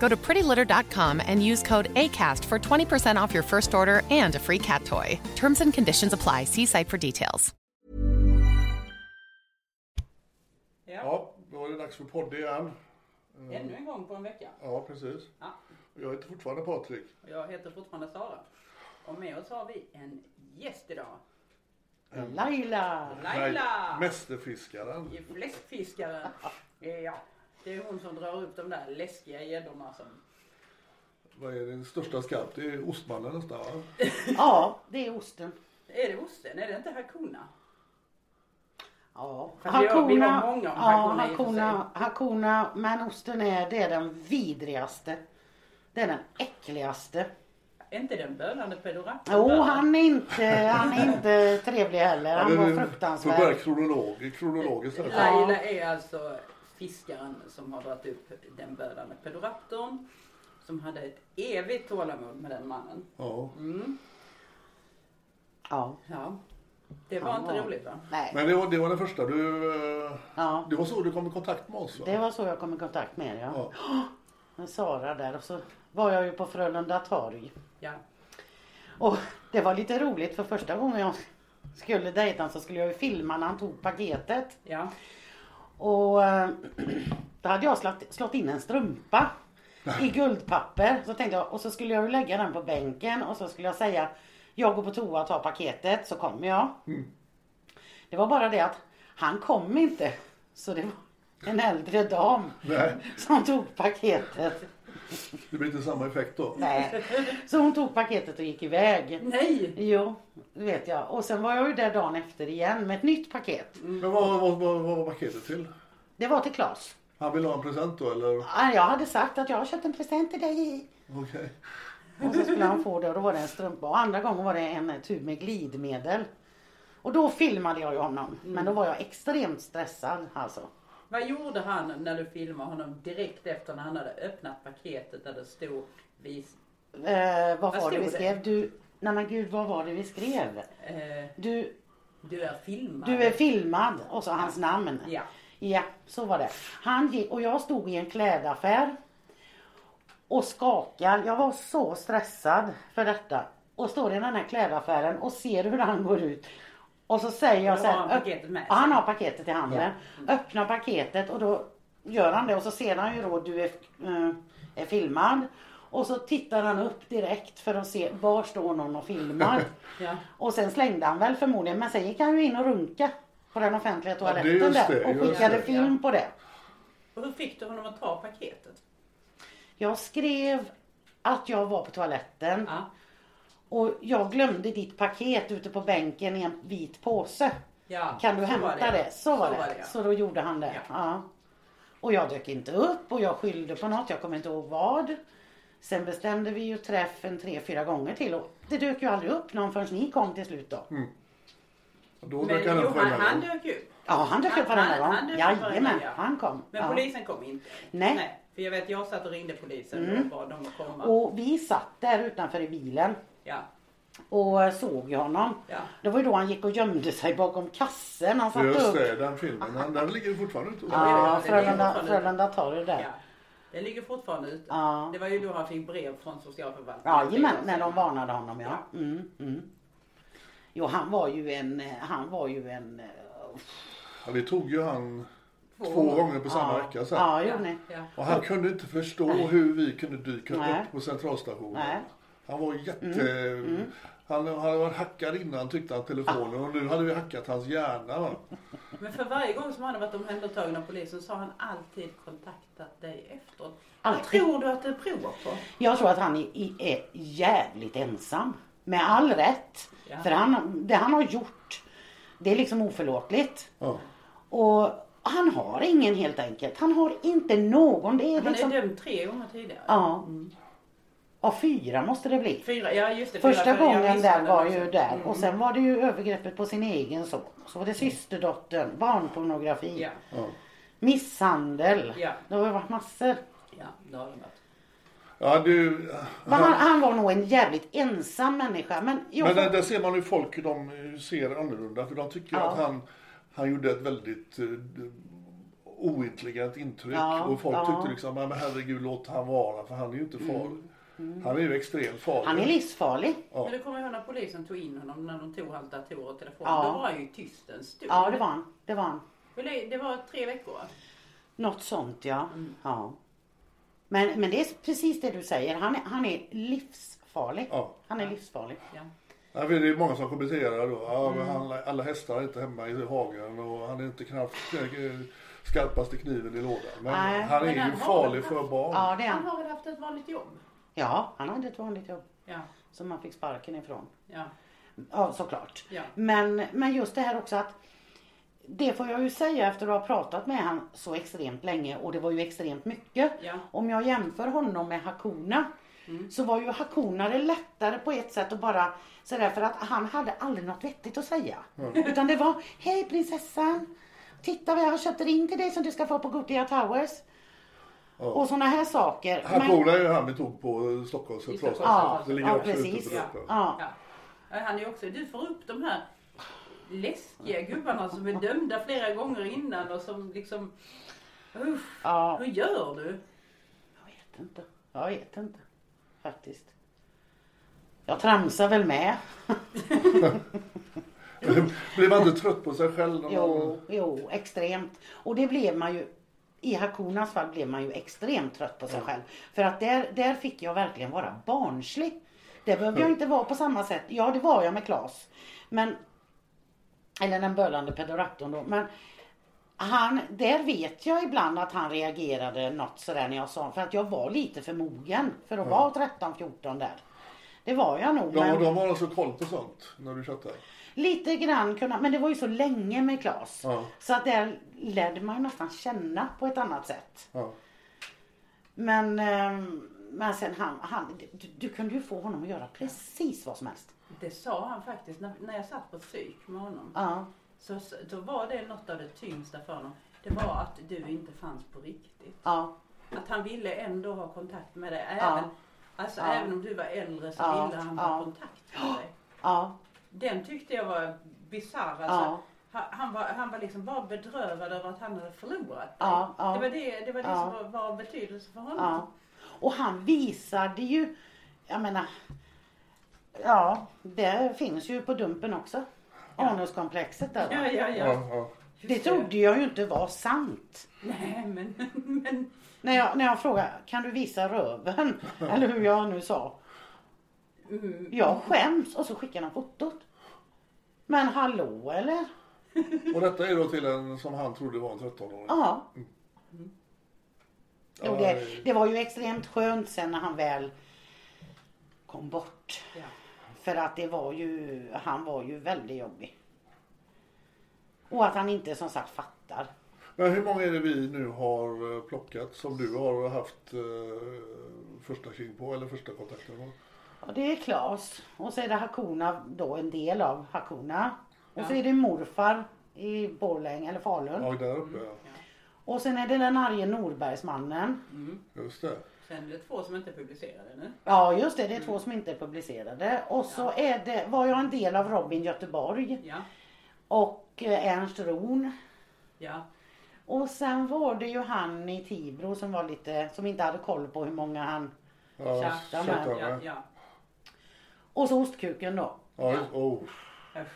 Go to prettylitter.com and use code ACAST for 20% off your first order and a free cat toy. Terms and conditions apply. See site for details. Ja, då är det dags för podd igen. Ännu en gång på en vecka. Ja, precis. Ja. Jag heter fortfarande Patrik. Jag heter fortfarande Sara. Och med oss har vi en gäst idag. Laila! Laila! Mästerfiskaren. Fläskfiskaren. Ja, det är hon som drar upp de där läskiga gäddorna som... Vad är din största skarp? Det är ostmannen nästan va? Ja, det är osten. Är det osten? Är det inte hakuna? Ja, Fast vi har- vi har många om ja, hakuna och för hakuna, hakuna, men osten är, det är den vidrigaste. Det är den äckligaste. Är inte den bölande pedoraptor? Jo, han är inte, han är inte trevlig heller. Han var fruktansvärd. kronolog, kronologiskt här. Laila är alltså fiskaren som har dragit upp den bölande pedoraptorn. Som hade ett evigt tålamod med den mannen. Ja. Ja, Ja. Det var Han inte var- roligt va? nej. Men det var, det var den första du... eh, Ja. Det var så du kom i kontakt med oss va? Det var så jag kom i kontakt med er, ja. Ja. Med Sara där och så var jag ju på Frölunda torg. Ja. Och det var lite roligt för första gången jag skulle dejta så skulle jag ju filma när han tog paketet. Ja. Och eh, då hade jag slått, slått in en strumpa i guldpapper. Så tänkte jag, och så skulle jag lägga den på bänken och så skulle jag säga jag går på toa och tar paketet så kommer jag. Det var bara det att han kom inte. Så det var en äldre dam Nej, som tog paketet. Det blir inte samma effekt då. Nej. Så hon tog paketet och gick iväg. Nej! Jo, det vet jag. Och sen var jag ju där dagen efter igen med ett nytt paket. Men vad, vad, vad, vad var paketet till? Det var till Klas. Han ville ha en present då eller? Ja, Jag hade sagt att jag har köpt en present till dig. Okej. Och så skulle han få det och då var det en strumpa. Och andra gången var det en tub med glidmedel. Och då filmade jag ju honom. Men då var jag extremt stressad alltså. Vad gjorde han när du filmade honom direkt efter när han hade öppnat paketet där det stod vis... Eh, vad Vad var det vi stod det? skrev? Du, nej men gud vad var det vi skrev? Eh, Du, du är filmad. du är filmad och så hans namn. Ja. Ja, så var det. Han gick, och jag stod i en klädaffär och skakade. Jag var så stressad för detta. Och står i den här klädaffären och ser hur han går ut. Och så säger jag så här, han paketet med Ja, sig. han har paketet i handen. Öppnar paketet och då gör han det och så ser han ju då du är, eh, är filmad. Och så tittar han upp direkt för att se var står någon och filmar. Ja. Och sen slängde han väl förmodligen men sen gick han ju in och runka på den offentliga toaletten där det, och just skickade det. film på det. Och hur fick du honom att ta paketet? Jag skrev att jag var på toaletten Ja. Och jag glömde ditt paket ute på bänken i en vit påse. Ja, Kan du så hämta var det? Så var det. ja. Så då gjorde han det. Ja. Ja. Och jag dök inte upp och jag skyllde på något, jag kommer inte ihåg vad. Sen bestämde vi ju träffen tre, fyra gånger till och det dök ju aldrig upp någon förrän ni kom till slut då. Då Men dök han upp han, dök upp. Ja, han dök Han- upp varenda gång. Jajamän, ja. han kom. Men Ja. polisen kom inte? Nej. För jag vet, jag satt och ringde polisen och bad dem att komma. Och vi satt där utanför i bilen Ja. och såg ju honom. Ja. Det var ju då han gick och gömde sig bakom kassen. Han satte Just upp. det, den filmen. Den, den ligger fortfarande ute. Ja, Frölunda, Frölunda tar det där. ja. Det ligger fortfarande ute. Ja. Det var ju då han fick brev från socialförvaltningen. Jajamän, när de varnade honom ja. Mm, mm. Jo, han var ju en, han var ju en... eh, Ja, vi tog ju han Två två, gånger. på samma ja, vecka sen. Ja, Ja, gjorde ni. ja. Och han kunde inte förstå hur vi kunde dyka Nej. upp på centralstationen. Nej. Mm. Han var jätte... Han hade varit hackad innan tyckte han telefonen och nu hade vi hackat hans hjärna. Va? Men för varje gång som han har varit omhändertagen av polisen så har han alltid kontaktat dig efteråt. Vad tror du att det beror på? Jag tror att han är, är jävligt ensam. Med all rätt. Ja. För han, det han har gjort, det är liksom oförlåtligt. Ja. Och han har ingen helt enkelt. Han har inte någon. Det är Han är liksom... dömd tre gånger tidigare. Ja. Ja, fyra måste det bli. Fyra, ja just det. Första fyra, gången där var ju där. Mm. Och sen var det ju övergreppet på sin egen son. Så var det systerdottern, barnpornografi, Ja, Ja. misshandel. Ja. Det har ju varit massor. ja, det har det varit. Ja, du, han, han, han var nog en jävligt ensam människa. Men jag men där, där ser man ju folk, de ser annorlunda. För de tycker Ja. att han, han gjorde ett väldigt eh, ointelligent intryck. Ja, och folk ja. tyckte liksom, "Nej, men herregud låt han vara för han är ju inte farlig. Han är ju extremt farlig. han är livsfarlig. Ja. Men det kommer ihåg när polisen tog in honom när de tog hans datorer och telefon. Ja. Då var han ju tyst en stund. Ja, det var han. Det var han. Det var tre veckor? Något sånt ja. Mm. ja. Men, men det är precis det du säger. Han är, han är livsfarlig. Ja. Han är livsfarlig. Ja. Ja, det är många som kommenterar då. Ja, Mm. men han, alla hästar är inte hemma i hagen och han är inte knappt eh, skarpaste kniven i lådan. Men Nej, han är men ju farlig väl för haft- barn. Ja, det är Han han. har väl haft ett vanligt jobb? Ja, han hade ett vanligt jobb. Ja, Som han fick sparken ifrån. ja, Ja, såklart. ja. Men, men just det här också att det får jag ju säga efter att ha pratat med han så extremt länge och det var ju extremt mycket. Ja. Om jag jämför honom med Hakuna så var ju Hakuna det lättare på ett sätt att bara sådär för att han hade aldrig något vettigt att säga. Utan det var Hej prinsessan! Titta vad jag har köpt in till dig som du ska få på Gothia Towers. Och sådana här saker. Men- Hakuna är ju han vi tog på Stockholms centralstation. Ja, det ligger ja, också ute precis. på detta. Ja. Ja. Ja, Han är också, du får upp de här läskiga gubbarna som är dömda flera gånger innan och som liksom... Usch, Ja. hur gör du? Jag vet inte. Jag vet inte. Faktiskt. Jag tramsar väl med. Blir man inte trött på sig själv? Jo, jo, extremt. Och det blev man ju, i Hakunas fall blev man ju extremt trött på sig själv. För att där, där fick jag verkligen vara barnslig. Det behövde jag inte vara på samma sätt. Ja, det var jag med Klas. Men, eller den bölande pedoraptorn då. Men han, där vet jag ibland att han reagerade något sådär när jag sa, för att jag var lite för mogen för att vara 13-14 där. Det var jag nog. De, men... de har alltså koll på sånt när du chattar? Lite grann kunna, men det var ju så länge med Klas. Ja. Så att där lärde man ju nästan känna på ett annat sätt. Ja. Men, ehm, men sen han, han du, du kunde ju få honom att göra precis vad som helst. Det sa han faktiskt när, när jag satt på psyk med honom. Ja, Så, så, då var det något av det tyngsta för honom. Det var att du inte fanns på riktigt. ja, Att han ville ändå ha kontakt med dig. Även, Ja. Alltså Ja. även om du var äldre så Ja. ville han Ja. ha kontakt med dig. ja, Den tyckte jag var bisarr. Alltså, Ja. han, var, han var liksom bara bedrövad över att han hade förlorat. Ja, ja. Det var det, det, var det Ja. som var, var betydelse för honom. ja. Och han visade ju, jag menar, ja, det finns ju på Dumpen också. Anuskomplexet där Ja, va? ja, ja. Ja, ja. Det trodde jag ju inte var sant. Nej, men, men När jag, när jag frågade, kan du visa röven? Eller hur jag nu sa. Mm, Jag skäms och så skickar han fotot. Men hallå eller? Och detta är då till en som han trodde var en 13-åring? Ja. Mm. Jo, det, det var ju extremt skönt sen när han väl kom bort. ja. För att det var ju, han var ju väldigt jobbig. Och att han inte som sagt fattar. Men hur många är det vi nu har eh, plockat som du har haft eh, första king på eller första kontakten med? Och det är Klas. Och så är det Hakuna då en del av Hakuna. Och så Ja. är det morfar i Borlänge eller Falun. Ja, där uppe ja. Och sen är det den arge Norbergsmannen. Just det. Sen är det två som inte är publicerade nu. Ja just det, det är två som inte är publicerade. Och så är det, var jag en del av Robin Göteborg Ja, och eh, Ernst Ron. ja, Och sen var det ju han i Tibro som var lite, som inte hade koll på hur många han... Ja, ja, de chattar här, ja, med. ja. Och så ostkuken då. Ja, oh.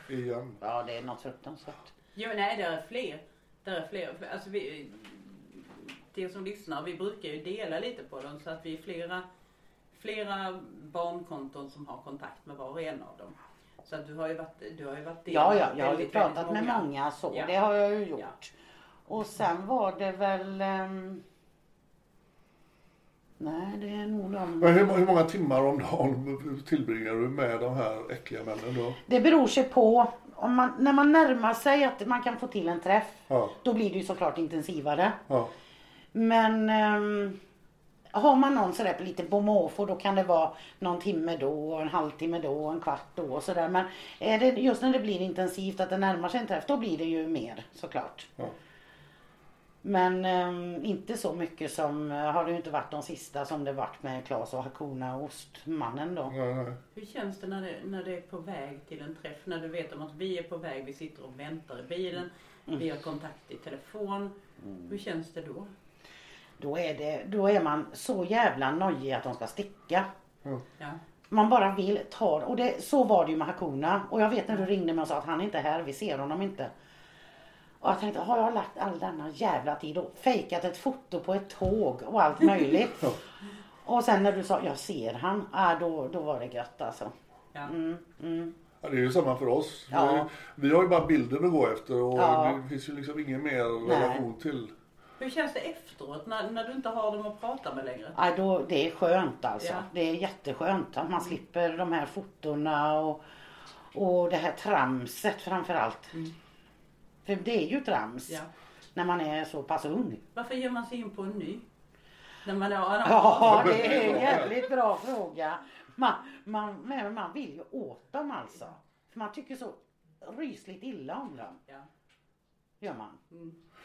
Igen. Ja, det är något fruktansvärt. Jo, nej, det är fler. Det är fler. Alltså vi, de som lyssnar, vi brukar ju dela lite på dem så att vi är flera, flera barnkonton som har kontakt med var och en av dem. Så att du har ju varit, du har ju varit del Ja, ja, jag har ju pratat med många så. Ja. Det har jag ju gjort. Ja. Och sen var det väl... ehm, Nej, det är nog Men de... hur, hur många timmar om dagen tillbringar du med de här äckliga männen då? Det beror sig på. Om man, när man närmar sig att man kan få till en träff. Ja. Då blir det ju såklart intensivare. Ja. Men ehm, har man någon sådär lite på måfå då kan det vara någon timme då, en halvtimme då, en kvart då och sådär. Men är det just när det blir intensivt att det närmar sig en träff då blir det ju mer såklart. Ja. Men ehm, inte så mycket som eh, har det ju inte varit de sista som det varit med Klas och Hakuna och Ostmannen då. Nej, nej. Hur känns det när, det när det är på väg till en träff? När du vet om att vi är på väg, vi sitter och väntar i bilen, Mm. vi har kontakt i telefon. Hur känns det då? Då är, det, då är man så jävla nojig att de ska sticka. Ja. Man bara vill ta och det, så var det ju med Hakuna. Och jag vet när du ringde mig och sa att han är inte är här, vi ser honom inte. Och jag tänkte, har jag lagt all denna jävla tid och fejkat ett foto på ett tåg och allt möjligt. och sen när du sa, jag ser han, ah, då, då var det gött alltså. Mm, mm. Ja, det är ju samma för oss. Vi, Ja. har ju, vi har ju bara bilden att gå efter och Ja. det finns ju liksom ingen mer Nej. relation till. Hur känns det efteråt när, när du inte har dem att prata med längre? Ja, då, det är skönt alltså. Ja. Det är jätteskönt att man slipper de här fotona och, och det här tramset framförallt. För det är ju trams Ja. när man är så pass ung. Varför ger man sig in på en ny? När man är, Ja, det är en jävligt bra fråga. Man, man, men man vill ju åt dem alltså. För man tycker så rysligt illa om dem. Ja. Gör man.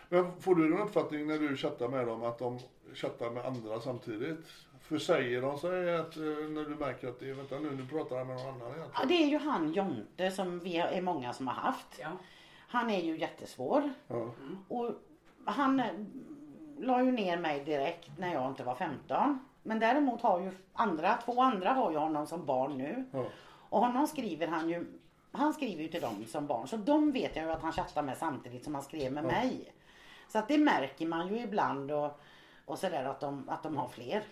Men får du den uppfattningen när du chattar med dem att de chattar med andra samtidigt? För säger de sig att eh, när du märker att det är, vänta nu, nu pratar han med någon annan Ja, egentligen? det är ju han Jonte som vi är många som har haft. Ja. Han är ju jättesvår. Ja. Och han eh, la ju ner mig direkt när jag inte var 15. Men däremot har ju andra, två andra har ju honom som barn nu. Ja. Och honom skriver han ju, han skriver ju till dem som barn. Så de vet jag ju att han chattar med samtidigt som han skrev med mig. Så att det märker man ju ibland och, och sådär att de, att de har fler.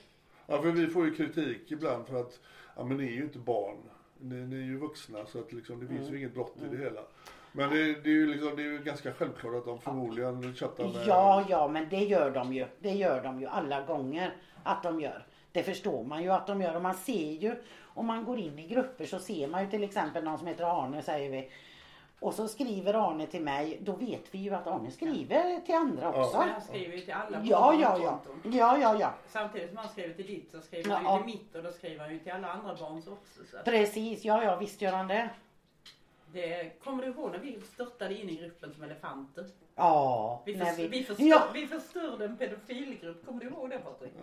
ja, för vi får ju kritik ibland för att ja, men ni är ju inte barn. Ni, ni är ju vuxna så att liksom, det finns ju inget brott i det hela. Men det, det, är ju liksom, det är ju ganska självklart att de förmodligen chattar med... Ja, ja, men det gör de ju. Det gör de ju alla gånger att de gör. Det förstår man ju att de gör och man ser ju om man går in i grupper så ser man ju till exempel någon som heter Arne säger vi. Och så skriver Arne till mig, då vet vi ju att Arne skriver till andra också. Men han skriver ju till alla Ja, ja, ja. barnkonton. Ja, ja, ja. Samtidigt som han skriver till ditt så skriver Ja. han ju till mitt och då skriver han ju till alla andra barns också. Precis, ja, ja, visst gör han det. Det, kommer du ihåg när vi störtade in i gruppen som elefanter? Ja, Vi, när förs- vi, förstör, ja, vi förstörde en pedofilgrupp. Kommer du ihåg det Patrik?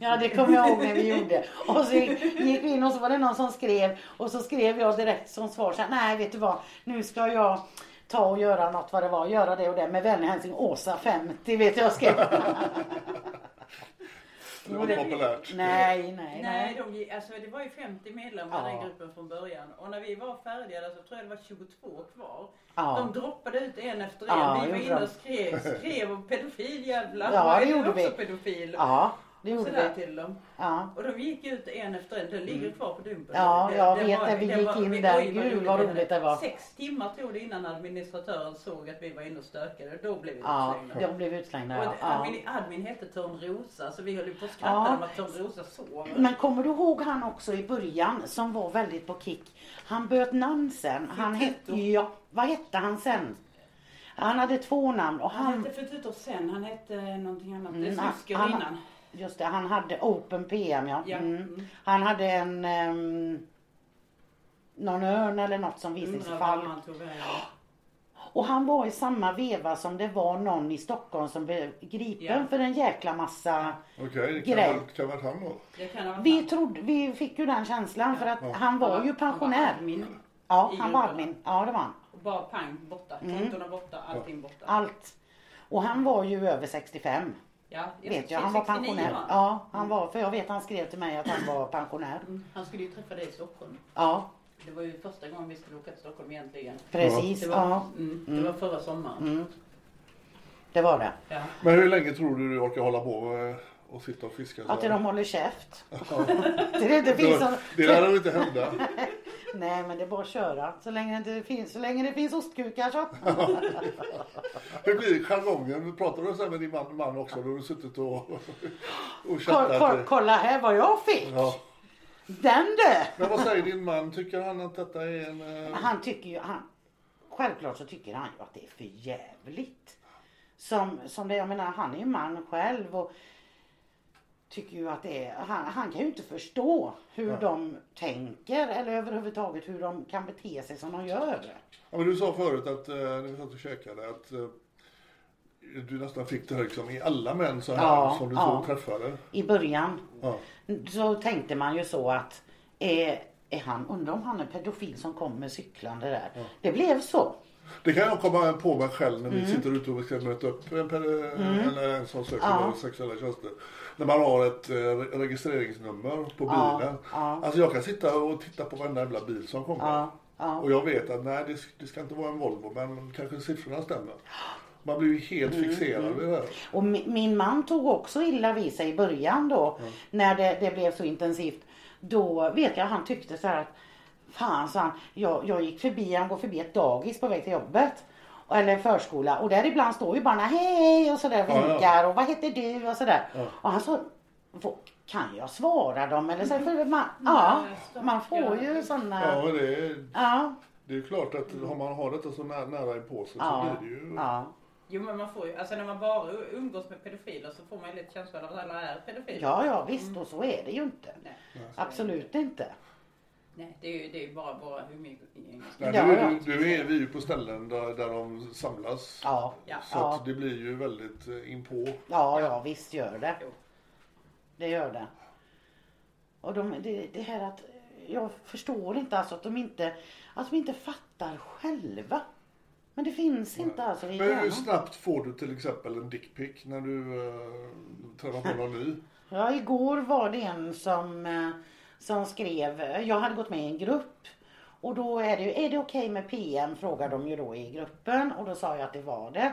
ja, det kommer jag ihåg när vi gjorde. Och så gick gick vi in och så var det någon som skrev och så skrev jag direkt som svar så här, nej vet du vad, nu ska jag ta och göra något vad det var, göra det och det med vänlig hälsning Åsa 50 vet jag skrev. Det var populärt. nej, nej, Nej, nej. de, alltså, det var ju 50 medlemmar i Ja. den gruppen från början. Och när vi var färdiga där så tror jag det var 22 kvar. Ja. De droppade ut en efter en. Ja, vi var inne och skrev, skrev om pedofiljävlar. Ja, Var det gjorde också vi. pedofil? Ja, det gjorde sådär vi. till dem. Ja. Och de gick ut en efter en. Den ligger kvar på Dumpen. Ja, jag vet var- när vi det gick var- in vi- där. oj, Gud, vad roligt det var. Sex timmar tog det innan administratören såg att vi var inne och stökade. Då blev vi Ja, utslängda. de blev utslängda. Och Ja. det- admin, admin hette Törnrosa så vi höll på att skratta Ja. om att Törnrosa sover. Men kommer du ihåg han också i början som var väldigt på kick? Han böt namn sen. Han hette, ja, vad hette han sen? Han hade två namn och Han han, hette Förtutor sen, han hette någonting annat. Mm, Mm, han- Syskon han- innan. Just det, han hade Open PM ja. Ja. Mm. Mm. Han hade en ehm, någon örn eller något som visade sig fall. han tog vägen. Och han var i samma veva som det var någon i Stockholm som blev gripen Ja. för en jäkla massa Okej, det kan kan vara han då. Det kan ha varit Vi han. trodde, vi fick ju den känslan för att Ja. han var ju pensionär. Han var admin. Ja, han var admin. Ja, det var han. Och bara pang borta. Mm. Borta, allting borta. Allt. Och han var ju över 65. Ja, Vet jag. Han var 69 pensionär. var han. Ja, han var, för jag vet han skrev till mig att han var pensionär. Mm. Han skulle ju träffa dig i Stockholm. Ja, det var ju första gången vi skulle åka till Stockholm egentligen. Precis, Det var, ja. mm, det var förra sommaren. Mm. Det var det. Ja. Men hur länge tror du du orkar hålla på och sitta och fiska? Att de håller käft. det, det, det finns det, en, det lär nog inte hända. Nej men det är bara att köra. Så länge det finns, så länge det finns ostkukar så. Hur blir jargongen? Pratar du så här med din man, man också? Då har du suttit och, och Kolla, chattat? kolla, kolla här vad jag fick. Ja. Den du! Men vad säger din man? Tycker han att detta är en... eh, Han tycker ju, han, självklart så tycker han ju att det är för jävligt. Som, som det, jag menar han är ju man själv och tycker ju att det är, han, han kan ju inte förstå hur de tänker eller överhuvudtaget hur de kan bete sig som de gör. Ja, men du sa förut att eh, när vi satt och käkade att eh, du nästan fick det här liksom i alla män så här Ja, som du ja. såg träffade. I början Ja. så tänkte man ju så att är, är han, undrar om han är pedofil som kommer cyklande där. Det blev så. Det kan jag komma på mig själv när vi sitter ute och ska möta upp en, per- eller en som söker Ja. sexuella tjänster. När man har ett eh, re- registreringsnummer på bilen. ja. Alltså jag kan sitta och titta på varenda jävla bil som kommer. Och jag vet att nej det, det ska inte vara en Volvo men kanske siffrorna stämmer. Man blir ju helt Mm, fixerad vid det här. Och mi- min man tog också illa vid sig i början då. När det, det blev så intensivt. Då vet jag han tyckte så här att Fan sa han, jag, jag gick förbi, han går förbi ett dagis på väg till jobbet. Och- Eller en förskola och där ibland står ju barnen hej och sådär Ja, ja. vinkar och vad heter du och sådär. Och han sa, "Vad- kan jag svara dem eller så? För man, ja, man får ju Ja sådana. men det är, Ja, det är ju klart att om man har detta så nära, nära sig så ja, blir det ju... ja. Jo men man får ju, alltså när man bara umgås med pedofiler så får man ju lite känslan av att alla är pedofiler. Ja, ja visst och så är det ju inte. Nej, Absolut inte. Nej det är ju, det är ju bara våra. Nej, Ja, nu, ja. nu, nu är vi ju på ställen där, där de samlas. Ja, Ja. Så Ja. att det blir ju väldigt eh, inpå. ja, ja visst gör det. Jo. Det gör det. Och de, det, det här att jag förstår inte alltså att de inte, att de inte fattar själva. Men det finns inte alltså i Men hur hjärnan. snabbt får du till exempel en dickpic när du uh, träffar på någon ny? Ja, igår var det en som, eh, som skrev, jag hade gått med i en grupp. Och då är det, är det okej med PM frågar de ju då i gruppen. Och då sa jag att det var det.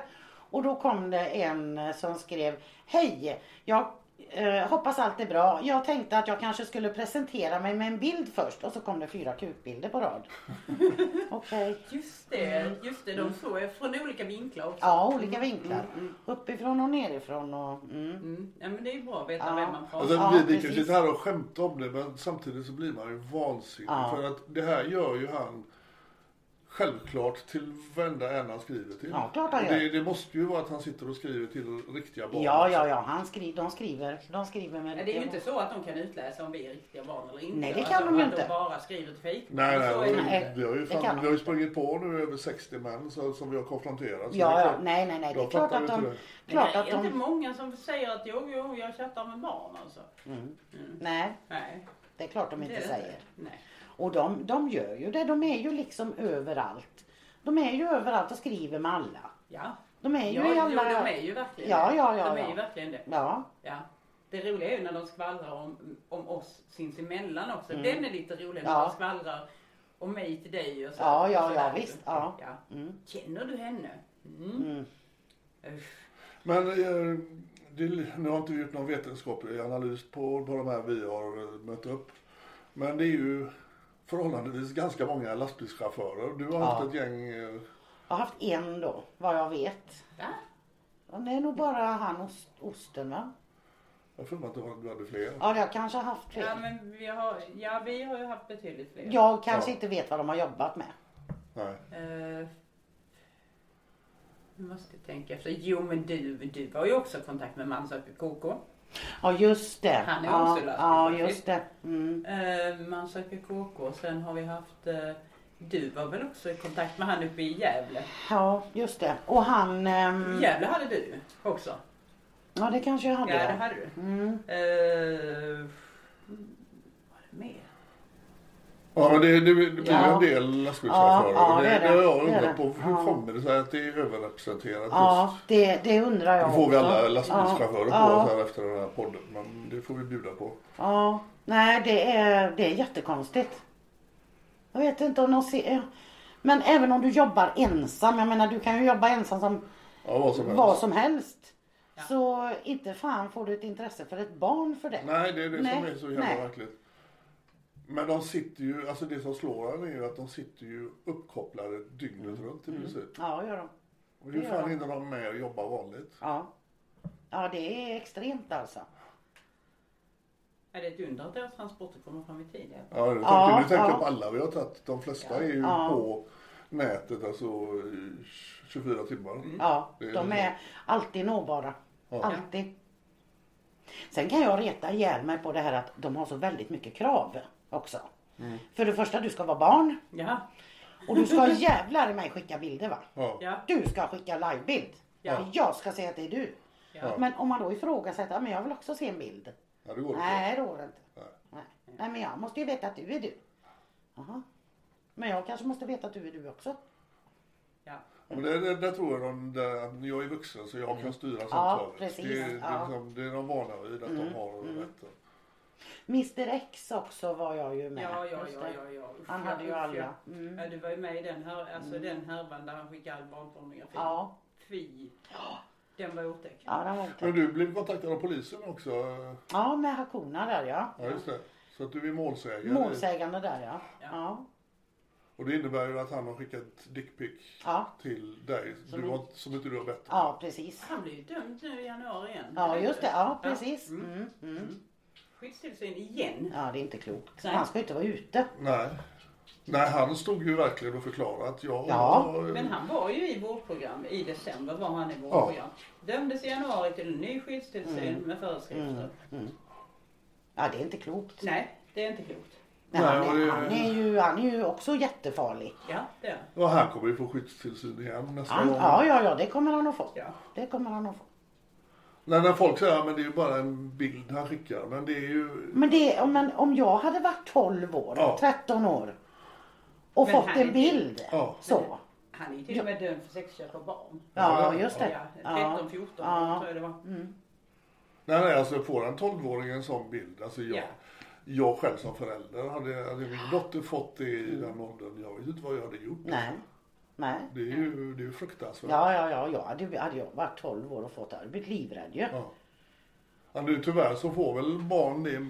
Och då kom det en som skrev, hej, jag eh, hoppas allt är bra. Jag tänkte att jag kanske skulle presentera mig med en bild först och så kom det fyra kukbilder på rad. Okej. Just det, just det. De såg jag från olika vinklar också. Ja, olika vinklar. Uppifrån och nerifrån och mm. Mm. Ja men det är ju bra att veta Ja. vem man pratar Alltså, med. Ja, vi, vi kan precis. sitta här och skämta om det men samtidigt så blir man ju vansinnig. Ja. För att det här gör ju han självklart till varenda en han skriver till. Ja, klart han Och det, gör. det måste ju vara att han sitter och skriver till riktiga barn. Ja, ja, ja. Han skri, de skriver. De skriver med Men det är ju inte så att de kan utläsa om vi är riktiga barn eller inte. Nej, det kan alltså, de ju att inte. De bara skriver till fejk. Nej, nej, Så och är det Nej, inte. vi har ju, fan, vi har ju sprungit på nu över 60 män så, som vi har konfronterat. så det är Ja, ja, nej, nej, nej. Det är klart att de... inte det. Klart det att är inte de... många som säger att jo, jo, jag chattar med barn alltså. Nej, Nej, det är klart de inte det säger. Nej. Och de, de gör ju det. De är ju liksom överallt. De är ju överallt och skriver med alla. Ja. De är ju ja, i alla... jo, de är ju verkligen Ja, ja, ja, De är ja. ju verkligen det. Ja, Ja. Det roliga är ju när de skvallrar om, om oss sinsemellan också. Den är lite rolig när Mm. Ja. de skvallrar om mig till dig och så. Ja, ja, så ja, visst, ja. ja. Känner du henne? Mm. Usch. Men eh, det, nu har inte vi gjort någon vetenskaplig analys på, på de här vi har eh, mött upp. Men det är ju förhållandevis ganska många lastbilschaufförer. Du har Ja. haft ett gäng. eh, jag har haft en då, vad jag vet. Va? Och Det är nog bara han ost, osten va? Jag mig att du hade fler. Ja, jag kanske har haft fler. Ja, men vi har, ja, vi har ju haft betydligt fler. Jag kanske Ja. inte vet vad de har jobbat med. Nej. Uh, nu måste jag tänka efter. Jo, men du, du har ju också kontakt med Mansöker KK. Ja, just det. Han är ja, också Ja, just det. Mm. Uh, Mansöker KK. Sen har vi haft eh, du var väl också i kontakt med han uppe i Gävle? Ja, just det. Och han... ehm, Gävle hade du också. Ja, det kanske jag hade. Ja, det hade du. Mm. Eh, vad är det mer? Ja men det, det, det blir Ja. en del lastbilschaufförer. Ja, ja, det, det är det, har jag undrat på. Hur Ja. kommer det sig att det är överrepresenterat Ja, just? det, det undrar jag Nu får vi alla lastbilschaufförer ja, på oss här efter den här podden. Men det får vi bjuda på. ja. Nej, det är, det är jättekonstigt. Jag vet inte om de ser... Men även om du jobbar ensam, jag menar du kan ju jobba ensam som Ja, vad som helst. vad som helst. Så inte fan får du ett intresse för ett barn för det. Nej, det är det som Nej, är så jävla verkligt. Men de sitter ju, alltså det som slår en är ju att de sitter ju uppkopplade dygnet runt i princip. Ja, gör de. Och hur det gör fan de. hinner de med att jobba vanligt? Ja. Ja, det är extremt alltså. Är det ett under att deras transporter kommer fram i tid? Ja, nu tänker, Ja, nu tänker ja. på alla vi har tagit. De flesta är ju Ja. på nätet alltså eh, 24 timmar. Ja, Det är de så. är alltid nåbara. Ja. Alltid. Sen kan jag reta ihjäl mig på det här att de har så väldigt mycket krav också. Mm. För det första, du ska vara barn Ja. och du ska jävlar i mig skicka bilder va? Ja. Du ska skicka livebild. Ja. För Jag ska säga att det är du. Ja. Men om man då ifrågasätter, "Ja, men jag vill också se en bild. ja, det går inte. Nej, det går inte. Nej. Nej. Nej, men jag måste ju veta att du är du. Jaha. Men jag kanske måste veta att du är du också. Ja. Men det, det, det tror jag de, det, att jag är vuxen så jag kan styra sånt Ja, precis. Det, det, Ja. Mm, är liksom, det är de vana vid att de har rätten. Mr X också var jag ju med. Ja, ja, ja, ja, ja. Usch, Han hade ju alla. Mm. Ja, du var ju med i den här, alltså den härvan där han skickade all barnpornografi. Ja. Fy. Den var otäck. Ja, den var Men otäck. du blev kontaktad av polisen också? Ja, med Hakuna där ja. Ja, just det. Så att du är målsägare? Målsägande där ja. Ja. Ja. Och det innebär ju att han har skickat dickpic Ja, till dig Som du har, som inte du har bett om. ja precis. Han blev ju dömd nu i januari igen. Ja, just det. Ja, precis. Mm. Mm, mm. Skyddstillsyn igen. Ja, det är inte klokt. Nej. Han ska ju inte vara ute. Nej. Nej, han stod ju verkligen och förklarade att jag... Ja. jag- Men han var ju i vårdprogram. I december var han i vårdprogram. Dömdes i januari till en ny skyddstillsyn Mm. med föreskrifter. Ja, det är inte klokt. Nej, det är inte klokt. Men Nej, han, är, det- han, är ju, han är ju också jättefarlig. Ja, det är Och han kommer ju få skyddstillsyn igen nästa Han, gång. ja, ja, ja, det kommer han att få. Ja. Det kommer han att få. När, när folk säger att det är ju bara en bild han skickar. Men det är ju... Men, det, om, men om jag hade varit 12 år, Ja. 13 år och Men fått är en bild. Ja. Så. Han är ju till och med dömd för sexköp av barn. Ja, just det. Ja, 13, 14 Ja. tror jag det var. Nej, nej, alltså får en 12-åring en sån bild. Alltså jag, Ja. jag själv som förälder, hade, hade min dotter fått det i den åldern, jag vet inte vad jag hade gjort. Nej. Nej. Det är ju, det är ju fruktansvärt. Ja, ja, ja, ja. Hade, hade jag varit 12 år och fått det hade jag blivit livrädd ju. Ja. Ja, nu tyvärr så får väl barn det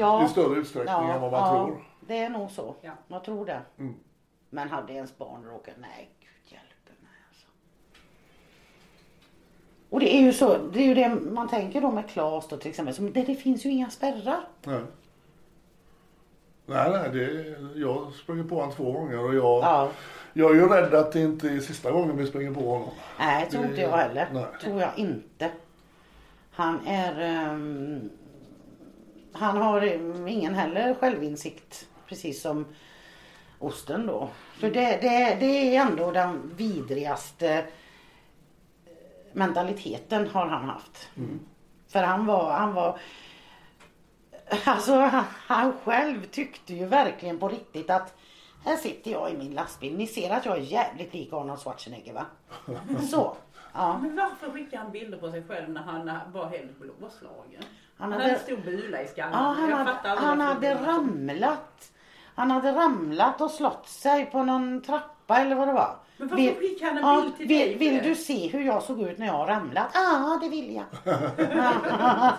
Ja. i större utsträckning än vad man ja, tror. Det är nog så. Ja. Jag tror det. Mm. Men hade ens barn råkat, nej gud hjälpe mig alltså. Och det är ju så, det är ju det man tänker då med Klas då till exempel, som, det, det finns ju inga spärrar. Nej. Nej, nej, det, jag springer på honom två gånger och jag, Ja. Jag är ju rädd att det inte är sista gången vi springer på honom. Nej, tror inte jag heller. Nej. Tror jag inte. Han är... ehm, han har ehm, ingen heller självinsikt. Precis som osten då. För det, det, det är ändå den vidrigaste eh, mentaliteten har han haft. För han var, han var Alltså han själv tyckte ju verkligen på riktigt att här sitter jag i min lastbil. Ni ser att jag är jävligt lik Arnold Schwarzenegger va? Så. Ja. Men varför skickar han bilder på sig själv när han var helt blåslagen? Han hade- en stor bula i skallen. Ja, han hade, han hade ramlat. Han hade ramlat och slått sig på någon trappa eller vad det var. Men varför skickar han en bild till vill, dig Vill du se hur jag såg ut när jag ramlat? Ja, det vill jag.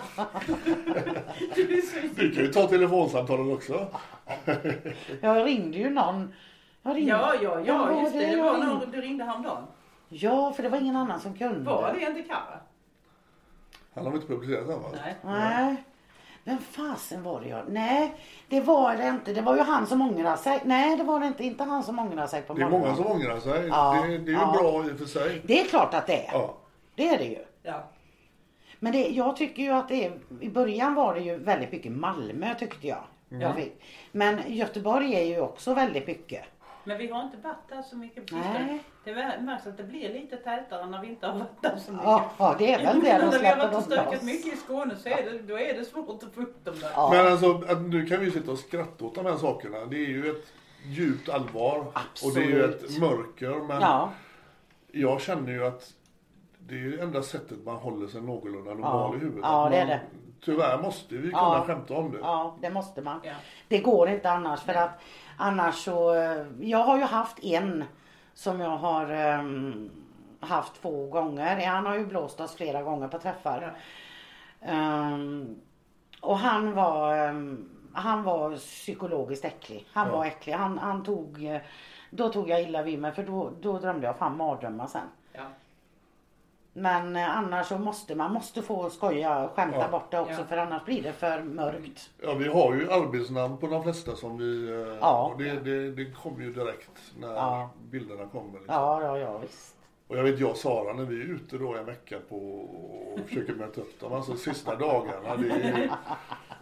Du kan ju ta telefonsamtalet också. Jag ringde ju någon. Jag ringde. Ja, ja, Vem ja, just det. Det var någon du ringde häromdagen. Ja, för det var ingen annan som kunde. Var det inte Kara? Han har inte publicerat den va? Nej. Nej. Vem fasen var det jag... Nej, det var det inte. Det var ju han som ångrade sig. Nej, det var det inte. Inte han som ångrade sig på Det är morgonen. många som ångrar sig. Ja, det, det är ju ja. bra i och för sig. Det är klart att det är. Ja. Det är det ju. Ja. Men det, jag tycker ju att det är, i början var det ju väldigt mycket Malmö tyckte jag. jag fick. Men Göteborg är ju också väldigt mycket. Men vi har inte varit där så mycket på sistone. Det märks att det blir lite tätare när vi inte har varit där så mycket. Ja, ja det är väl det de När vi har varit och stökat mycket i Skåne så är det, då är det svårt att få upp dem där. Ja. Men alltså, nu kan vi sitta och skratta åt de här sakerna. Det är ju ett djupt allvar. Och det är ju ett Absolut. mörker. Men Ja, jag känner ju att det är ju enda sättet man håller sig någorlunda normal i huvudet. Ja, det är man, det. Tyvärr måste vi kunna Ja. skämta om det. Ja, det måste man. Ja. Det går inte annars för att annars så, eh, jag har ju haft en som jag har ehm, haft två gånger. Han har ju blåst oss flera gånger på träffar. Ehm, och han var, ehm, han var psykologiskt äcklig. Han var äcklig. Han, han tog, då tog jag illa vid mig för då, då drömde jag fan mardrömmar sen. Men eh, annars så måste man måste få skoja och skämta Ja. bort det också Ja. för annars blir det för mörkt. Ja, vi har ju arbetsnamn på de flesta som vi... eh, Ja. och det, det, det kommer ju direkt när Ja. bilderna kommer. Liksom. Ja, ja, ja visst. Och jag vet jag och Sara när vi är ute då en vecka på och försöker möta upp dem. Alltså sista dagarna. Det är,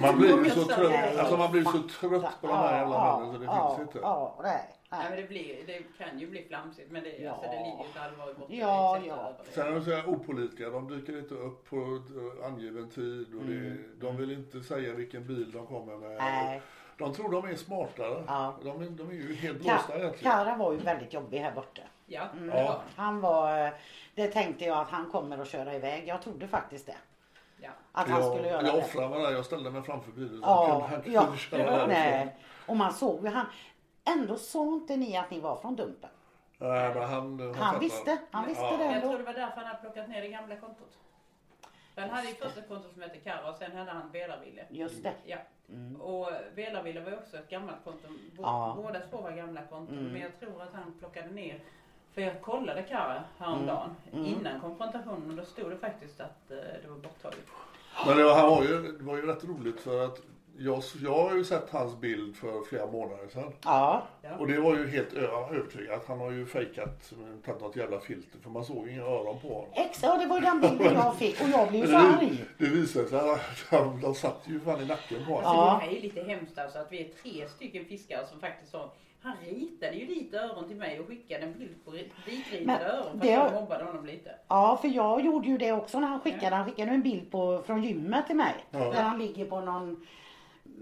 man blir ju så trött. Alltså man blir så trött på de här jävla männen så det ja, finns inte. Ja, nej. Nej, men det, blir, det kan ju bli flamsigt men det, Ja. alltså, det ligger ju ett allvar i botten. Ja, ja. Sen är de så här opålitliga. De dyker inte upp på angiven tid. Och det, de vill inte säga vilken bil de kommer med. Mm. Nej. De tror de är smartare. Ja. De, är, de är ju helt Ka- blåsta egentligen. Kara var ju väldigt jobbig här borta. Ja, Mm. det var Han var, eh, det tänkte jag att han kommer att köra iväg. Jag trodde faktiskt det. Ja. Att han jag, skulle göra jag det. offrade mig där. Jag ställde mig framför bilen. Ja, han kunde, ja, han kunde köra därifrån. nej. Och man såg ju han. Ändå sa inte ni att ni var från Dumpen. Nej, men han, han, Han visste, han visste Ja. det Jag ändå. tror det var därför han hade plockat ner det gamla kontot. Han hade ju först ett konto som hette Kara och sen hade han Velaville. Just det. Ja. Och Velaville var ju också ett gammalt konto. Mm. Båda två var gamla konton. Men jag tror att han plockade ner. För jag kollade Kara häromdagen Mm. innan konfrontationen och då stod det faktiskt att eh, det var borttaget. Men det var, ju, det var ju rätt roligt för att jag, jag har ju sett hans bild för flera månader sedan. Ja, Och det var ju helt ö- övertygad att han har ju fejkat, tagit något jävla filter för man såg inga öron på honom. ex, ja det var ju den bilden jag fick och jag blev ju så arg. det, visade sig att de, de satt ju fan i nacken på honom. Alltså Ja. det här är lite hemskt alltså att vi är tre stycken fiskare som faktiskt sa han ritade ju dit öron till mig och skickade en bild på rit- ditritade öron för det att jag mobbade honom lite. Ja, för jag gjorde ju det också när han skickade. Han skickade en bild på, från gymmet till mig. Där han ligger på någon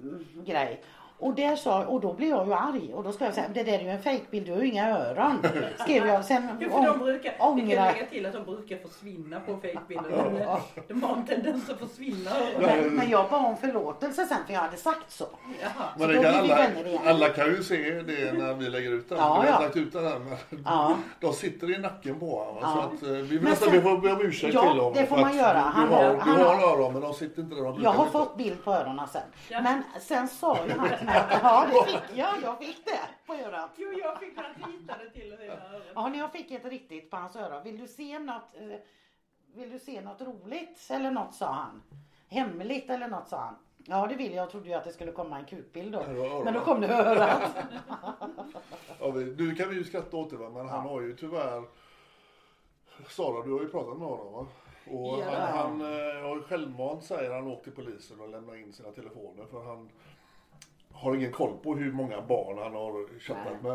mm, grej. Och, där sa, och då blev jag ju arg. Och då ska jag säga, det där är ju en fejkbild, du har ju inga öron. Skrev jag. Sen Jo, för de brukar, vi kan lägga till att de brukar försvinna på fejkbilder. De, de har en tendens att försvinna. men, men jag bad om förlåtelse sen för jag hade sagt så. Men Så det då kan alla, alla kan ju se det när vi lägger ut den. Ja, vi har ja. lagt ut den här, men Ja. de sitter i nacken på honom. Ja. Så att, eh, vi Men nästan sen- vi får be om ursäkt Ja, till honom. det får man göra. Vi Han har, har- han har har- öron men de sitter inte där de Jag har fått bild på öronen sen. Ja. Men sen sa ju han ja det fick jag. Jag fick det på örat. Jo, jag fick han ritade till sina öron. Ja, när jag fick ett riktigt på hans öra. Vill du se något, eh, vill du se något roligt eller något sa han. Hemligt eller något sa han. Ja det vill jag. Jag trodde ju att det skulle komma en kukbild då. Ja. Men då kom det örat. Ja, nu kan vi ju skratta åt det va? men han har ju tyvärr Sara du har ju pratat med honom va? Och Ja. han, han eh, har ju självmant säger han åkt till polisen och lämnat in sina telefoner för han har ingen koll på hur många barn han har chattat med.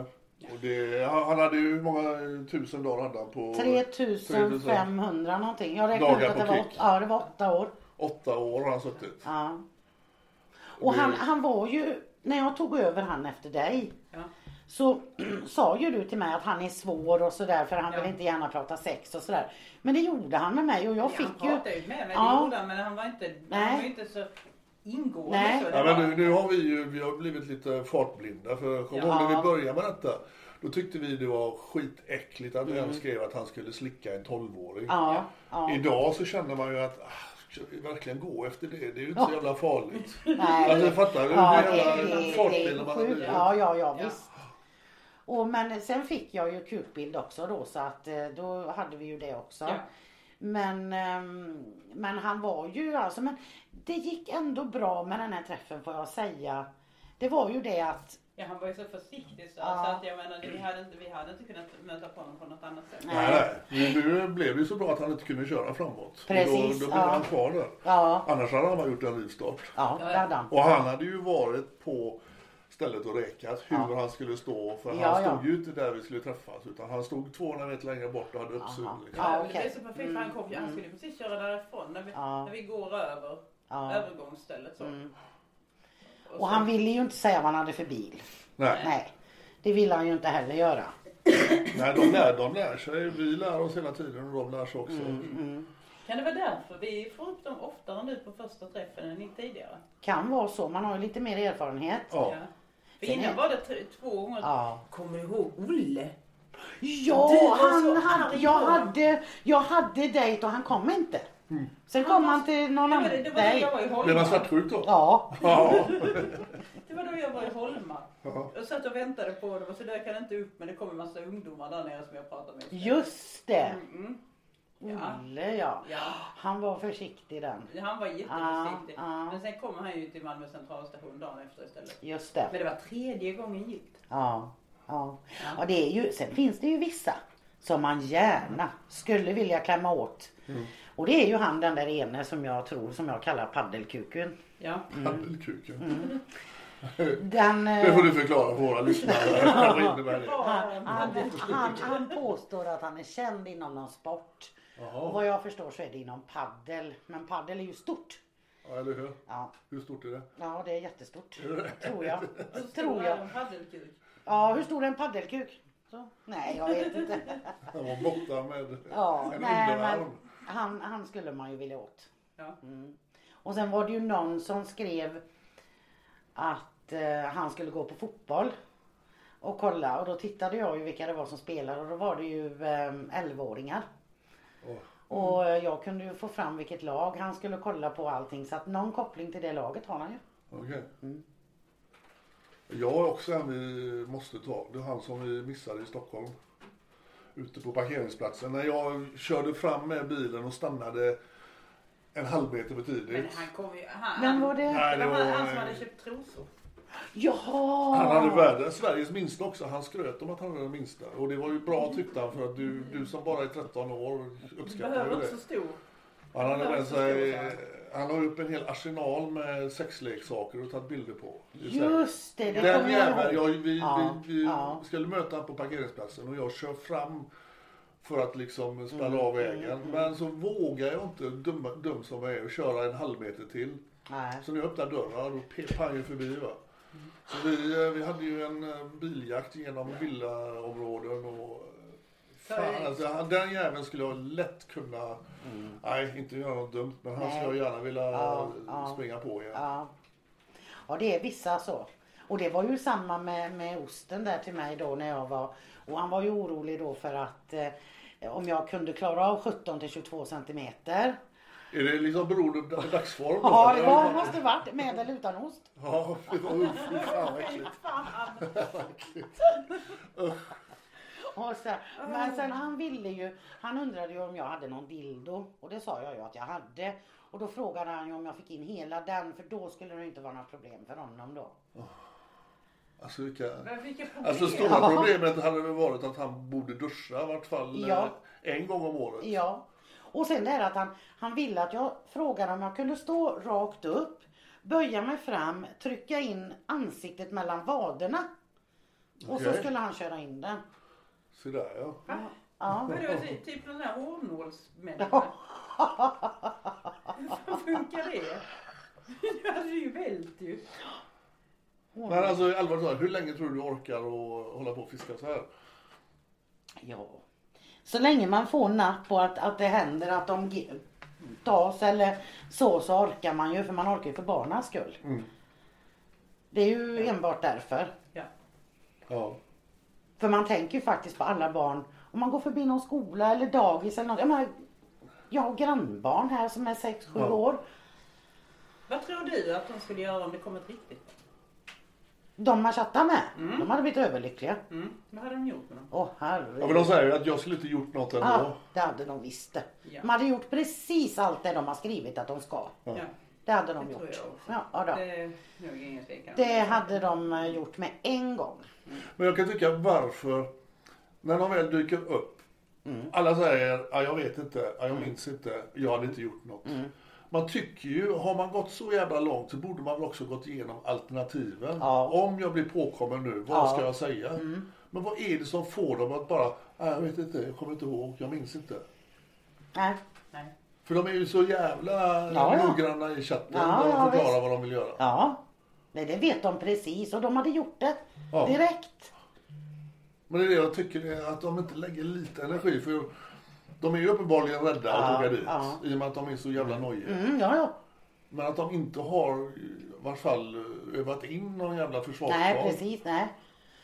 Och det, han, han hade ju hur många tusen dagar hade han på 3500 någonting. Jag räknade ut att det var, åt- ja, det var åtta år. Åtta år har han suttit. Ja. Och han, han var ju, när jag tog över han efter dig. Ja. Så sa ju du till mig att han är svår och sådär för han Ja. vill inte gärna prata sex och sådär. Men det gjorde han med mig och jag Ja, fick han ju. pratade ju med mig, det Ja. gjorde han, men han var inte, Nej. han var inte så ingående. Nej. Ja, men nu, nu har vi ju vi har blivit lite fartblinda. För kom Ja. ihåg när vi började med detta. Då tyckte vi det var skitäckligt att Mm. skrev att han skulle slicka en 12-åring. Ja, ja. Idag så känner man ju att ah, ska vi verkligen gå efter det? Det är ju inte så jävla farligt. Nej. Alltså fattar du? Ja, det, jävla det, det är man blivit? Ja, ja, ja, visst. Och, men sen fick jag ju kukbild också då så att eh, då hade vi ju det också. Ja. Men, ehm, men han var ju alltså, men det gick ändå bra med den här träffen får jag säga. Det var ju det att, Ja, han var ju så försiktig så, Ja. så att jag menar, vi hade, inte, vi hade inte kunnat möta på honom på något annat sätt. Nej, nej. Nu, blev det ju så bra att han inte kunde köra framåt. Precis, Och då, då blev ja. han kvar där. ja, Annars hade han bara gjort en rivstart. ja, det hade han. Och han hade ju varit på stället och räkat hur Ja. han skulle stå. För Ja, han ja. stod ju inte där vi skulle träffas. Utan han stod 200 meter längre bort och hade. Aha. Liksom. Ja, okej. Det är så perfekt för han kom ju, han skulle precis köra därifrån när vi, Ja. när vi går över Ja. övergångsstället så. Och han ville ju inte säga vad han hade för bil. Nej. Nej, det ville han ju inte heller göra. Nej, de lär, de lär sig. Vi lär oss hela tiden och de lär sig också. Mm, Kan det vara därför vi får upp dem oftare nu på första träffen än tidigare? Kan vara så, man har ju lite mer erfarenhet. Ja. För Sen innan är- var det två gånger. Ja. Kommer du ihåg Olle? Ja, han arg jag, hade, jag hade dejt och han kom inte. Sen kom han till någon annan det, det var då jag var i Blev Holma. man svartsjuk då? Ja, Ja. Det var då jag var i Holma. Ja. Jag satt och väntade på det och så dök han inte upp men det kom en massa ungdomar där nere som jag pratade med. just det. Mm. Ja. Olle ja. Ja. Han var försiktig den. Han var jätteförsiktig. Ja, ja. Men sen kommer han ju till Malmö centralstation dagen efter istället. Just det. Men det var tredje gången gilt. Ja, ja. ja det är ju, sen finns det ju vissa som man gärna skulle vilja klämma åt. Och det är ju han den där ene som jag tror som jag kallar paddelkuken. Ja. Paddelkuken. Den, Det får eh, du förklara för våra lyssnare. Han, han, han, han påstår att han är känd inom någon sport. Och vad jag förstår så är det inom paddel. Men paddel är ju stort. Ja, eller hur? Ja, Hur stort är det? ja det är jättestort. Tror jag. Hur stor Tror är jag. en paddelkuk? Ja, hur stor är en paddelkuk? Så? Nej, jag vet inte. Han var borta med Ja, en nej, underarm. men han, han skulle man ju vilja åt. Ja. Och sen var det ju någon som skrev att eh, han skulle gå på fotboll och kolla och då tittade jag ju vilka det var som spelade och då var det ju eh, 11-åringar. Åh. Och eh, jag kunde ju få fram vilket lag han skulle kolla på och allting så att någon koppling till det laget har han ju. Okej. Mm. Jag har också en vi måste ta. Det är han som vi missade i Stockholm. Ute på parkeringsplatsen. När jag körde fram med bilen och stannade en halv meter för Men tidigt. han kom ju... Han, Vem var det? Nej, Det det var var, han som hade köpt trosor. Jaha! Han hade världens, Sveriges minsta också. Han skröt om att han hade den minsta. Och det var ju bra tyckte han för att du, du som bara är 13 år Du uppskattar behöver ju inte det. så stor. Han hade med sig, han har upp en hel arsenal med sexleksaker och tagit bilder på. Just det, det Den jäveln, jag, vi, Ja, vi, vi ja. skulle möta honom på parkeringsplatsen och jag kör fram för att liksom spärra Mm, av vägen. Men så vågar jag inte, dum, dum som jag är, och köra en halv meter till. Nej. Så när jag öppnar dörren då pep han ju förbi va. Så vi, eh, vi hade ju en eh, biljakt genom villaområden och Fan, alltså, han- den jäveln skulle jag lätt kunna, nej inte göra något dumt men han Mm. Nej. skulle jag gärna vilja Ja, ja. springa på igen. Ja. ja, det är vissa så. Och det var ju samma med, med osten där till mig då när jag var och han var ju orolig då för att eh, om jag kunde klara av 17 till 22 centimeter. Är det liksom beroende på dagsform? Ja, det var, måste varit med eller utan ost. Ja, fy fan fy fan vad äckligt. Och sen, men sen han ville ju, han undrade ju om jag hade någon dildo och det sa jag ju att jag hade. Och då frågade han ju om jag fick in hela den för då skulle det inte vara några problem för honom då. Alltså vilka... Men vilka problem. Alltså stora problemet hade väl varit att han borde duscha i vart fall Ja. eh, en gång om året. Ja. Och sen det här att han, han ville att jag frågade om jag kunde stå rakt upp, böja mig fram, trycka in ansiktet mellan vaderna. Och så Okej. skulle han köra in den. Så där ja. Ja. Vadå, ty- typ den där hårnålsmänniskan? Hur funkar det? Du hade ju vält ju. Men alltså allvarligt talat, hur länge tror du du orkar att hålla på och fiska så här? ja. Så länge man får napp på att, att det händer att de ge- tas eller så så orkar man ju för man orkar ju för barnens skull. Det är ju enbart därför. Ja. Ja. För man tänker ju faktiskt på alla barn. Om man går förbi någon skola eller dagis eller något. Jag, menar, jag har grannbarn här som är 6-7 Ja. år. Vad tror du att de skulle göra om det kom ett riktigt? De man chattar med, de hade blivit överlyckliga. Mm. Vad hade de gjort med dem? Åh ja men de herregud. säger ju att jag skulle inte gjort något ändå. Ja, det hade de visst det. Ja. De hade gjort precis allt det de har skrivit att de ska. Ja. Det hade de Det tror gjort. jag också. Ja, ja, då. Det är nog ingen. Det hade de eh, gjort med en gång. Men jag kan tycka varför, när de väl dyker upp, Mm. alla säger ja, jag vet inte, ja, jag minns inte, jag hade inte gjort något. Mm. Man tycker ju, har man gått så jävla långt så borde man väl också gått igenom alternativen. Ja. Om jag blir påkommen nu, vad Ja. ska jag säga? Men vad är det som får dem att bara, "Nej, jag vet inte, jag kommer inte ihåg, jag minns inte. Nej. Nej. För de är ju så jävla Ja, noggranna i chatten Ja, ja, förklarar vad de vill göra. Ja. Nej, det vet de precis och de hade gjort det Ja. direkt. Men det är det jag tycker är att de inte lägger lite energi för de är ju uppenbarligen rädda att åka dit ja. i och med att de är så jävla nojiga. Mm, ja, ja. Men att de inte har i varje fall övat in någon jävla försvarsplan. Nej, precis. Nej.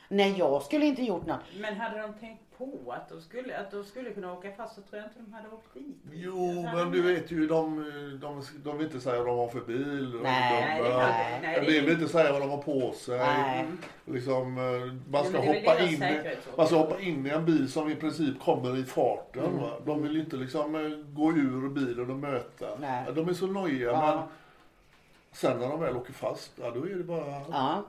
Nej, jag skulle inte gjort något. Men hade de tänkt på att de skulle, att de skulle kunna åka fast så tror jag inte de hade åkt dit. Jo, men du vet ju, de, de, de vill inte säga vad de har för bil. de Nej, är klart. Nej, De vill inte säga vad de har på sig. Nej. Liksom, eh, man, ska väl hoppa in, man ska hoppa in i en bil som i princip kommer i farten. Mm. De vill inte liksom eh, gå ur bilen och möta. Nej. De är så nojiga. Ja. Men sen när de väl åker fast, ja, då är det bara Ja.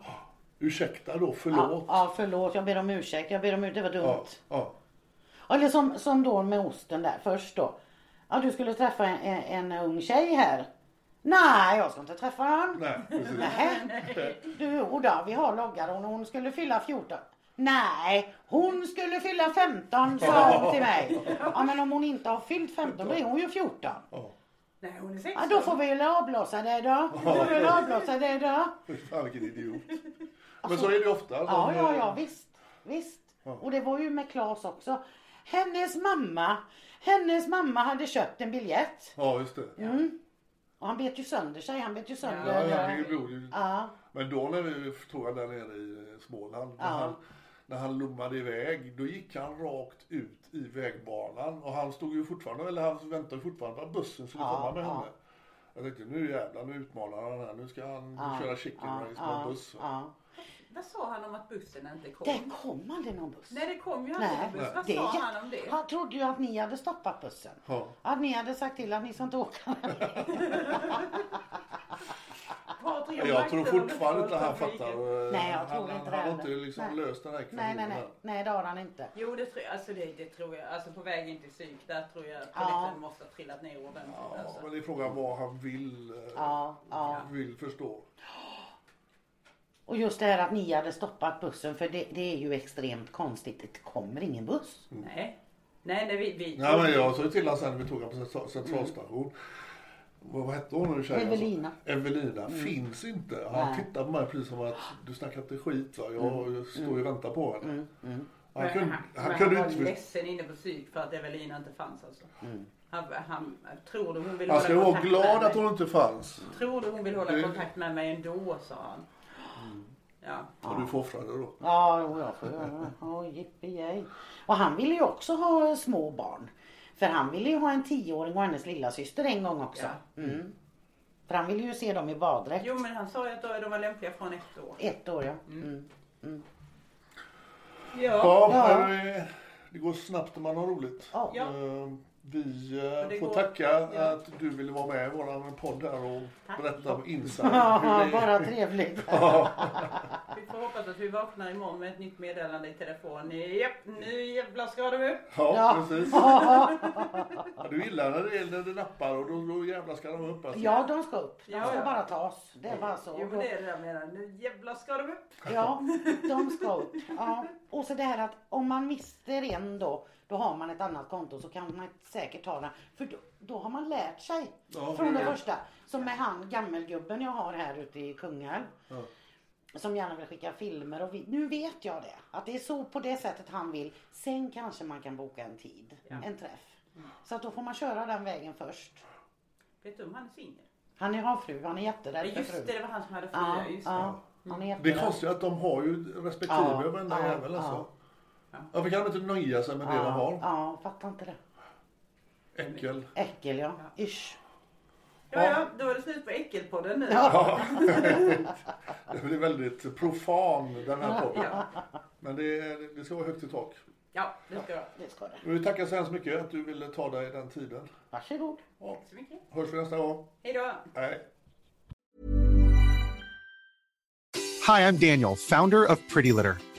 Ursäkta då, Ja, förlåt. ja, förlåt. Jag ber om ursäkt. Jag ber om ursäkt. Det var dumt. Ja, ja. Eller som, som då med osten där först då. Ja, du skulle träffa en, en, en ung tjej här. Nej, jag ska inte träffa han. Nej, precis. Nej. Du, då, vi har loggar hon. Hon skulle fylla 14. Nej, hon skulle fylla 15 sa hon till mig. Ja, men om hon inte har fyllt 15 då är hon ju 14. Nej, hon är Ja, 16. då får vi väl avblåsa det då. Då får vi väl avblåsa det då. Fan vilken idiot. Men så är det ofta. Alltså- Ja, ja, ja, visst. Visst. Och det var ju med Claes också. Hennes mamma, hennes mamma hade köpt en biljett. Ja, just det. Mm. Och han bet ju sönder sig. Han bet ju Ja, sönder. han fick ju blod. i- Ja. Men då när vi tror jag där nere i eh, Småland. När, Ja. han, när han lummade iväg. Då gick han rakt ut i vägbanan. Och han stod ju fortfarande, eller han väntade fortfarande på att bussen skulle Ja, komma med ja. henne. Jag tänkte nu jävlar, nu utmanar han här. Nu ska han köra chicken ja, race med en ja, buss. ja. Vad sa han om att bussen inte kom? Det kom aldrig någon buss. Nej, det kom ju Nej. aldrig en buss. Vad sa jätte- han om det? Han trodde ju att ni hade stoppat bussen. Ja. Att ni hade sagt till att ni ska inte åka. Jag lagt tror fortfarande inte han fattar. eh, Nej, jag tror han, inte det Han har inte liksom Nej. löst den här nej, ekvationen. nej, nej. här. Nej, det har han inte. Jo, det tror jag. Alltså det, det tror jag. Alltså på väg in till psyk, där tror jag Ja. polletten måste ha trillat ner ordentligt. Ja, alltså. men det är frågan vad han vill, eh, Ja, ja. vill förstå. Och just det här att ni hade stoppat bussen. För det, det är ju extremt konstigt. Det kommer ingen buss. Nej. Nej, nej, vi... vi Nej men jag sa ju till honom sen när vi tog honom på central- centralstation. Vad, vad hette hon nu tjejen? Evelina. Evelina finns inte. Han Nej. tittar på mig precis som att du snackar inte skit va. Jag står ju och väntar på henne. Han Men kunde, han, han men kunde han var inte... ledsen inne på psyk för att Evelina inte fanns alltså. Han, han, tror du hon vill Han ska hålla vara glad att hon inte fanns. Tror du hon vill hålla kontakt med mig ändå, sa han. Ja. Och du får offra det då. Ja, jo, jag får göra det. Ja, yippee Och han ville ju också ha små barn. För han ville ju ha en tioåring och hennes lilla syster en gång också. Mm. För han ville ju se dem i baddräkt. Jo men han sa ju att då- de var lämpliga från ett år. Ett år ja. Mm. Ja. Ja, Ja. men, eh, det går snabbt när man har roligt. Ja. Vi eh, får går- tacka ja. att du ville vara med i våran podd här och Tack. berätta om inside. Ja, bara trevligt. Vi får hoppas att vi vaknar imorgon med ett nytt meddelande i telefon. Japp, nu jävlar ska de upp. Ja, Ja. precis. Ja, du gillar när det, när det nappar och då, då jävlar ska de upp alltså. Ja, de ska upp. De ska ja. bara tas. Det är bara så. Jo men det är det jag menar. Nu jävlar ska de upp. Ja, de ska upp. Ja. Och så det här att om man mister en då, då har man ett annat konto så kan man säkert ta den. För då, då har man lärt sig Ja, från det ja. första. Som med han gammelgubben jag har här ute i Kungälv. Som gärna vill skicka filmer och vi, nu vet jag det. Att det är så på det sättet han vill. Sen kanske man kan boka en tid, en träff. Så att då får man köra den vägen först. Vet du om han är singel? Han är har fru, han är jätterädd Ja, för Just fru. det, det var han som hade fru. Ja, Ja, just det. ja, han är Det är konstigt att de har ju respektive Ja, varenda ja, jävel alltså. Ja. Varför kan de inte nöja sig med det de har? Ja, fattar inte det. Äckel. Äckel ja. Isch. Ja, ja, då är det slut på Äckelpodden nu. Ja. Det blir väldigt profan den här podden. Ja. Men det, det ska vara högt i tak. Ja, det ska. Det ska det. Vi tackar så hemskt mycket att du ville ta dig den tiden. Varsågod. Ja. Så mycket. Hörs vi nästa gång. Hej då. Hej. Hi, I'm Daniel, founder of Pretty Litter.